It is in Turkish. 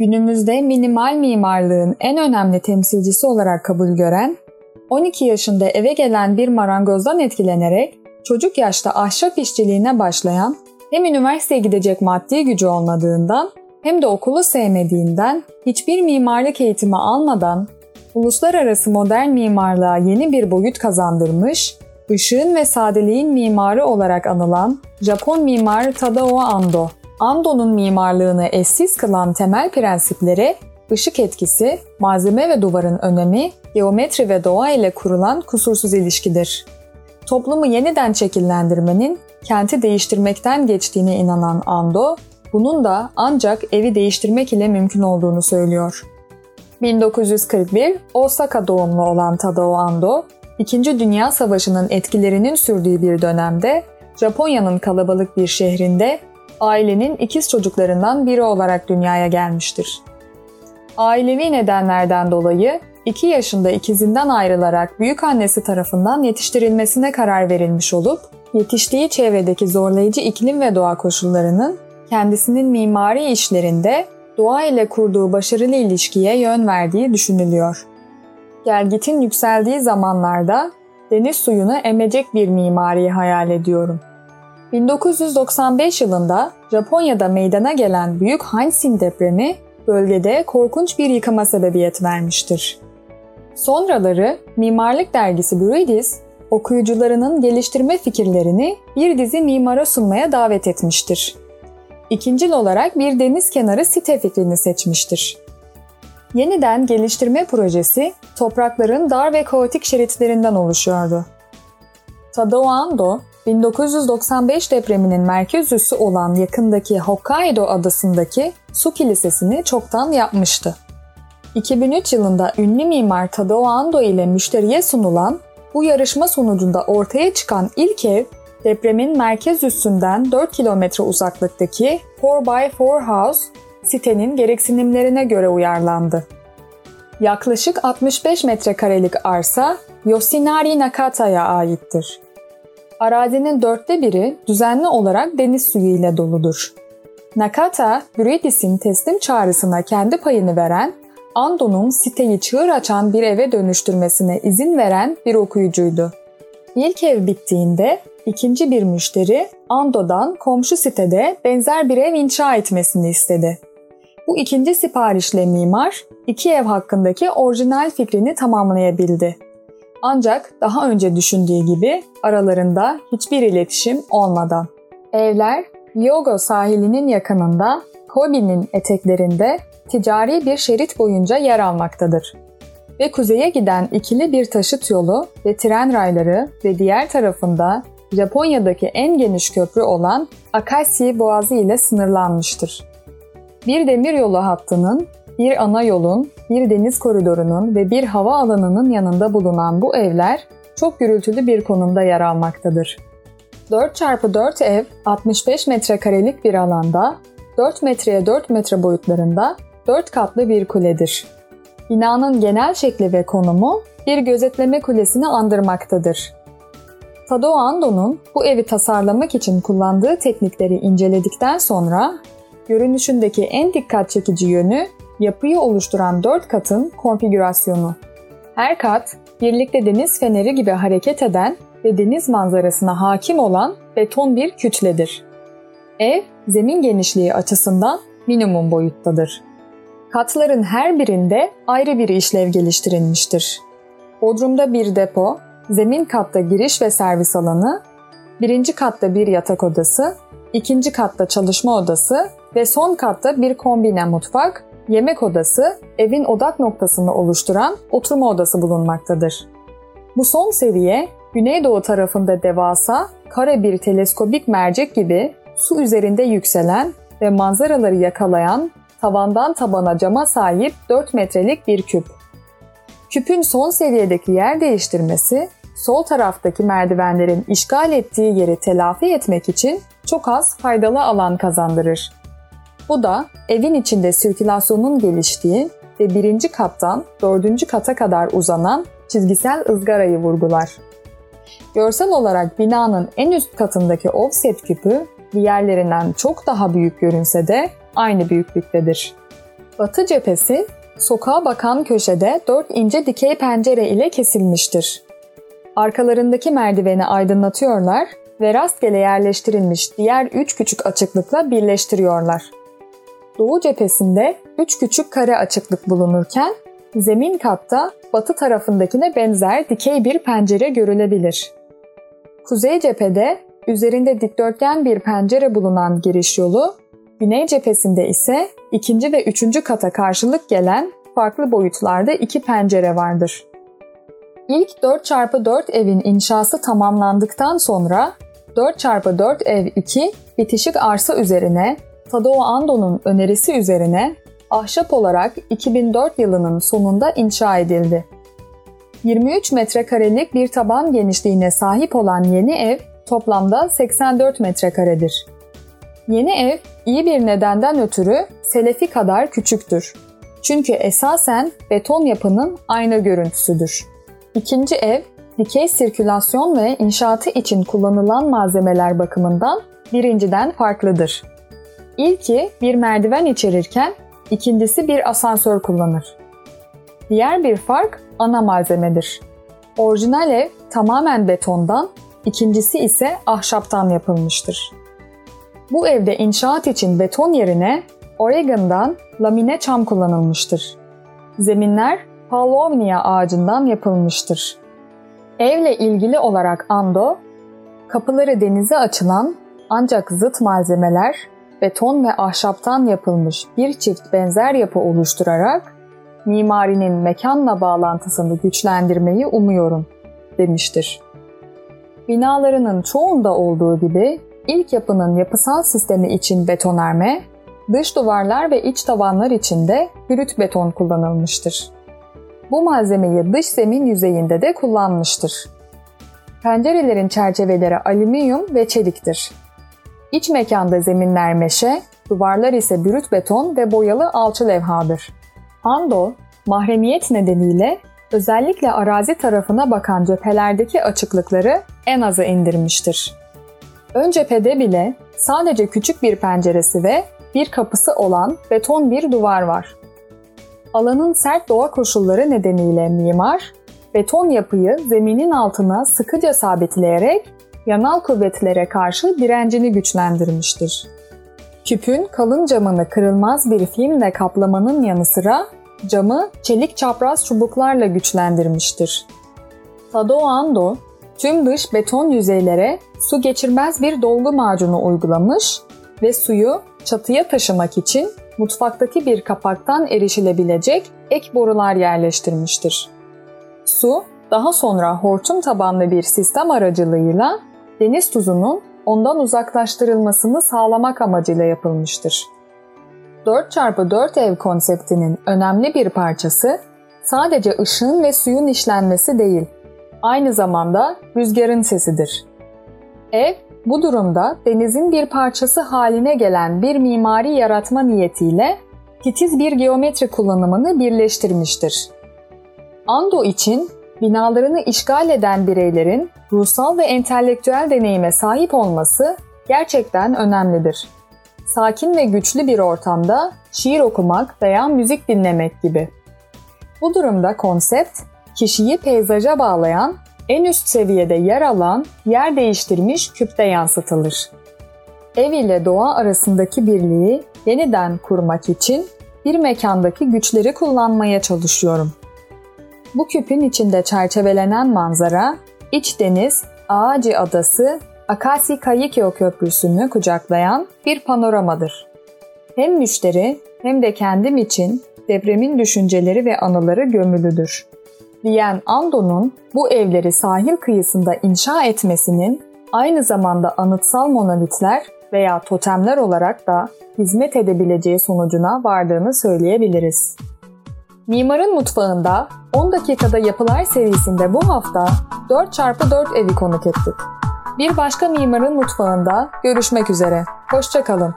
Günümüzde minimal mimarlığın en önemli temsilcisi olarak kabul gören, 12 yaşında eve gelen bir marangozdan etkilenerek çocuk yaşta ahşap işçiliğine başlayan hem üniversiteye gidecek maddi gücü olmadığından hem de okulu sevmediğinden hiçbir mimarlık eğitimi almadan uluslararası modern mimarlığa yeni bir boyut kazandırmış, ışığın ve sadeliğin mimarı olarak anılan Japon mimar Tadao Ando. Ando'nun mimarlığını eşsiz kılan temel prensipleri ışık etkisi, malzeme ve duvarın önemi, geometri ve doğa ile kurulan kusursuz ilişkidir. Toplumu yeniden şekillendirmenin kenti değiştirmekten geçtiğine inanan Ando, bunun da ancak evi değiştirmek ile mümkün olduğunu söylüyor. 1941 Osaka doğumlu olan Tadao Ando, İkinci Dünya Savaşı'nın etkilerinin sürdüğü bir dönemde Japonya'nın kalabalık bir şehrinde ailenin ikiz çocuklarından biri olarak dünyaya gelmiştir. Ailevi nedenlerden dolayı 2 yaşında ikizinden ayrılarak büyük annesi tarafından yetiştirilmesine karar verilmiş olup, yetiştiği çevredeki zorlayıcı iklim ve doğa koşullarının kendisinin mimari işlerinde doğa ile kurduğu başarılı ilişkiye yön verdiği düşünülüyor. Gelgitin yükseldiği zamanlarda deniz suyunu emecek bir mimariyi hayal ediyorum. 1995 yılında Japonya'da meydana gelen Büyük Hansin depremi bölgede korkunç bir yıkıma sebebiyet vermiştir. Sonraları Mimarlık Dergisi Bruidis, okuyucularının geliştirme fikirlerini bir dizi mimara sunmaya davet etmiştir. İkincil olarak bir deniz kenarı site fikrini seçmiştir. Yeniden geliştirme projesi toprakların dar ve kaotik şeritlerinden oluşuyordu. Tadao Ando, 1995 depreminin merkez üssü olan yakındaki Hokkaido adasındaki su kilisesini çoktan yapmıştı. 2003 yılında ünlü mimar Tadao Ando ile müşteriye sunulan bu yarışma sonucunda ortaya çıkan ilk ev depremin merkez üssünden 4 kilometre uzaklıktaki 4x4 House sitenin gereksinimlerine göre uyarlandı. Yaklaşık 65 metrekarelik arsa Yoshinari Nakata'ya aittir. Arazinin dörtte biri düzenli olarak deniz suyu ile doludur. Nakata, Eurydice'in teslim çağrısına kendi payını veren, Ando'nun siteyi çığır açan bir eve dönüştürmesine izin veren bir okuyucuydu. İlk ev bittiğinde ikinci bir müşteri Ando'dan komşu sitede benzer bir ev inşa etmesini istedi. Bu ikinci siparişle mimar iki ev hakkındaki orijinal fikrini tamamlayabildi. Ancak daha önce düşündüğü gibi aralarında hiçbir iletişim olmadan. Evler Yogo sahilinin yakınında Kobe'nin eteklerinde ticari bir şerit boyunca yer almaktadır. Ve kuzeye giden ikili bir taşıt yolu ve tren rayları ve diğer tarafında Japonya'daki en geniş köprü olan Akashi Boğazı ile sınırlanmıştır. Bir demiryolu hattının, bir ana yolun, bir deniz koridorunun ve bir hava alanının yanında bulunan bu evler çok gürültülü bir konumda yer almaktadır. 4x4 ev 65 metrekarelik bir alanda 4 metreye 4 metre boyutlarında 4 katlı bir kuledir. Binanın genel şekli ve konumu bir gözetleme kulesini andırmaktadır. Tadao Ando'nun bu evi tasarlamak için kullandığı teknikleri inceledikten sonra görünüşündeki en dikkat çekici yönü yapıyı oluşturan 4 katın konfigürasyonu. Her kat birlikte deniz feneri gibi hareket eden ve deniz manzarasına hakim olan beton bir kütledir. Ev, zemin genişliği açısından minimum boyuttadır. Katların her birinde ayrı bir işlev geliştirilmiştir. Bodrumda bir depo, zemin katta giriş ve servis alanı, birinci katta bir yatak odası, ikinci katta çalışma odası ve son katta bir kombine mutfak, yemek odası, evin odak noktasını oluşturan oturma odası bulunmaktadır. Bu son seviye, güneydoğu tarafında devasa, kare bir teleskobik mercek gibi su üzerinde yükselen ve manzaraları yakalayan tavandan tabana cama sahip 4 metrelik bir küp. Küpün son seviyedeki yer değiştirmesi, sol taraftaki merdivenlerin işgal ettiği yeri telafi etmek için çok az faydalı alan kazandırır. Bu da evin içinde sirkülasyonun geliştiği ve birinci kattan dördüncü kata kadar uzanan çizgisel ızgarayı vurgular. Görsel olarak binanın en üst katındaki offset küpü diğerlerinden çok daha büyük görünse de aynı büyüklüktedir. Batı cephesi sokağa bakan köşede dört ince dikey pencere ile kesilmiştir. Arkalarındaki merdiveni aydınlatıyorlar ve rastgele yerleştirilmiş diğer üç küçük açıklıkla birleştiriyorlar. Doğu cephesinde üç küçük kare açıklık bulunurken zemin katta batı tarafındakine benzer dikey bir pencere görülebilir. Kuzey cephede üzerinde dikdörtgen bir pencere bulunan giriş yolu, güney cephesinde ise ikinci ve üçüncü kata karşılık gelen farklı boyutlarda iki pencere vardır. İlk 4x4 evin inşası tamamlandıktan sonra 4x4 ev 2 bitişik arsa üzerine Tadao Ando'nun önerisi üzerine ahşap olarak 2004 yılının sonunda inşa edildi. 23 metrekarelik bir taban genişliğine sahip olan yeni ev toplamda 84 metrekaredir. Yeni ev iyi bir nedenden ötürü Selefi kadar küçüktür. Çünkü esasen beton yapının aynı görüntüsüdür. İkinci ev, dikey sirkülasyon ve inşaatı için kullanılan malzemeler bakımından birinciden farklıdır. İlki bir merdiven içerirken ikincisi bir asansör kullanır. Diğer bir fark ana malzemedir. Orijinal ev tamamen betondan, ikincisi ise ahşaptan yapılmıştır. Bu evde inşaat için beton yerine Oregon'dan lamine çam kullanılmıştır. Zeminler Paulownia ağacından yapılmıştır. Evle ilgili olarak Ando, kapıları denize açılan ancak zıt malzemeler beton ve ahşaptan yapılmış bir çift benzer yapı oluşturarak mimarinin mekanla bağlantısını güçlendirmeyi umuyorum demiştir. Binalarının çoğunda olduğu gibi ilk yapının yapısal sistemi için betonarme, dış duvarlar ve iç tavanlar için de brüt beton kullanılmıştır. Bu malzemeyi dış zemin yüzeyinde de kullanmıştır. Pencerelerin çerçeveleri alüminyum ve çeliktir. İç mekanda zeminler meşe, duvarlar ise brüt beton ve boyalı alçı levhadır. Ando, mahremiyet nedeniyle özellikle arazi tarafına bakan cephelerdeki açıklıkları en aza indirmiştir. Ön cephede bile sadece küçük bir penceresi ve bir kapısı olan beton bir duvar var. Alanın sert doğa koşulları nedeniyle mimar, beton yapıyı zeminin altına sıkıca sabitleyerek yanal kuvvetlere karşı direncini güçlendirmiştir. Küpün kalın camını kırılmaz bir filmle kaplamanın yanı sıra camı çelik çapraz çubuklarla güçlendirmiştir. Tadao Ando, tüm dış beton yüzeylere su geçirmez bir dolgu macunu uygulamış ve suyu çatıya taşımak için mutfaktaki bir kapaktan erişilebilecek ek borular yerleştirmiştir. Su, daha sonra hortum tabanlı bir sistem aracılığıyla deniz tuzunun ondan uzaklaştırılmasını sağlamak amacıyla yapılmıştır. 4x4 ev konseptinin önemli bir parçası sadece ışığın ve suyun işlenmesi değil, aynı zamanda rüzgarın sesidir. Ev, bu durumda denizin bir parçası haline gelen bir mimari yaratma niyetiyle titiz bir geometri kullanımını birleştirmiştir. Ando için binalarını işgal eden bireylerin ruhsal ve entelektüel deneyime sahip olması gerçekten önemlidir. Sakin ve güçlü bir ortamda şiir okumak veya müzik dinlemek gibi. Bu durumda konsept, kişiyi peyzaja bağlayan, en üst seviyede yer alan, yer değiştirmiş küpte yansıtılır. Ev ile doğa arasındaki birliği yeniden kurmak için bir mekandaki güçleri kullanmaya çalışıyorum. Bu küpün içinde çerçevelenen manzara, iç deniz, Ağacı Adası, Akasi Kayikyo Köprüsü'nü kucaklayan bir panoramadır. Hem müşteri hem de kendim için depremin düşünceleri ve anıları gömülüdür. Diyen Ando'nun bu evleri sahil kıyısında inşa etmesinin aynı zamanda anıtsal monolitler veya totemler olarak da hizmet edebileceği sonucuna vardığını söyleyebiliriz. Mimarın Mutfağında 10 dakikada yapılar serisinde bu hafta 4x4 evi konuk ettik. Bir başka Mimarın Mutfağında görüşmek üzere. Hoşçakalın.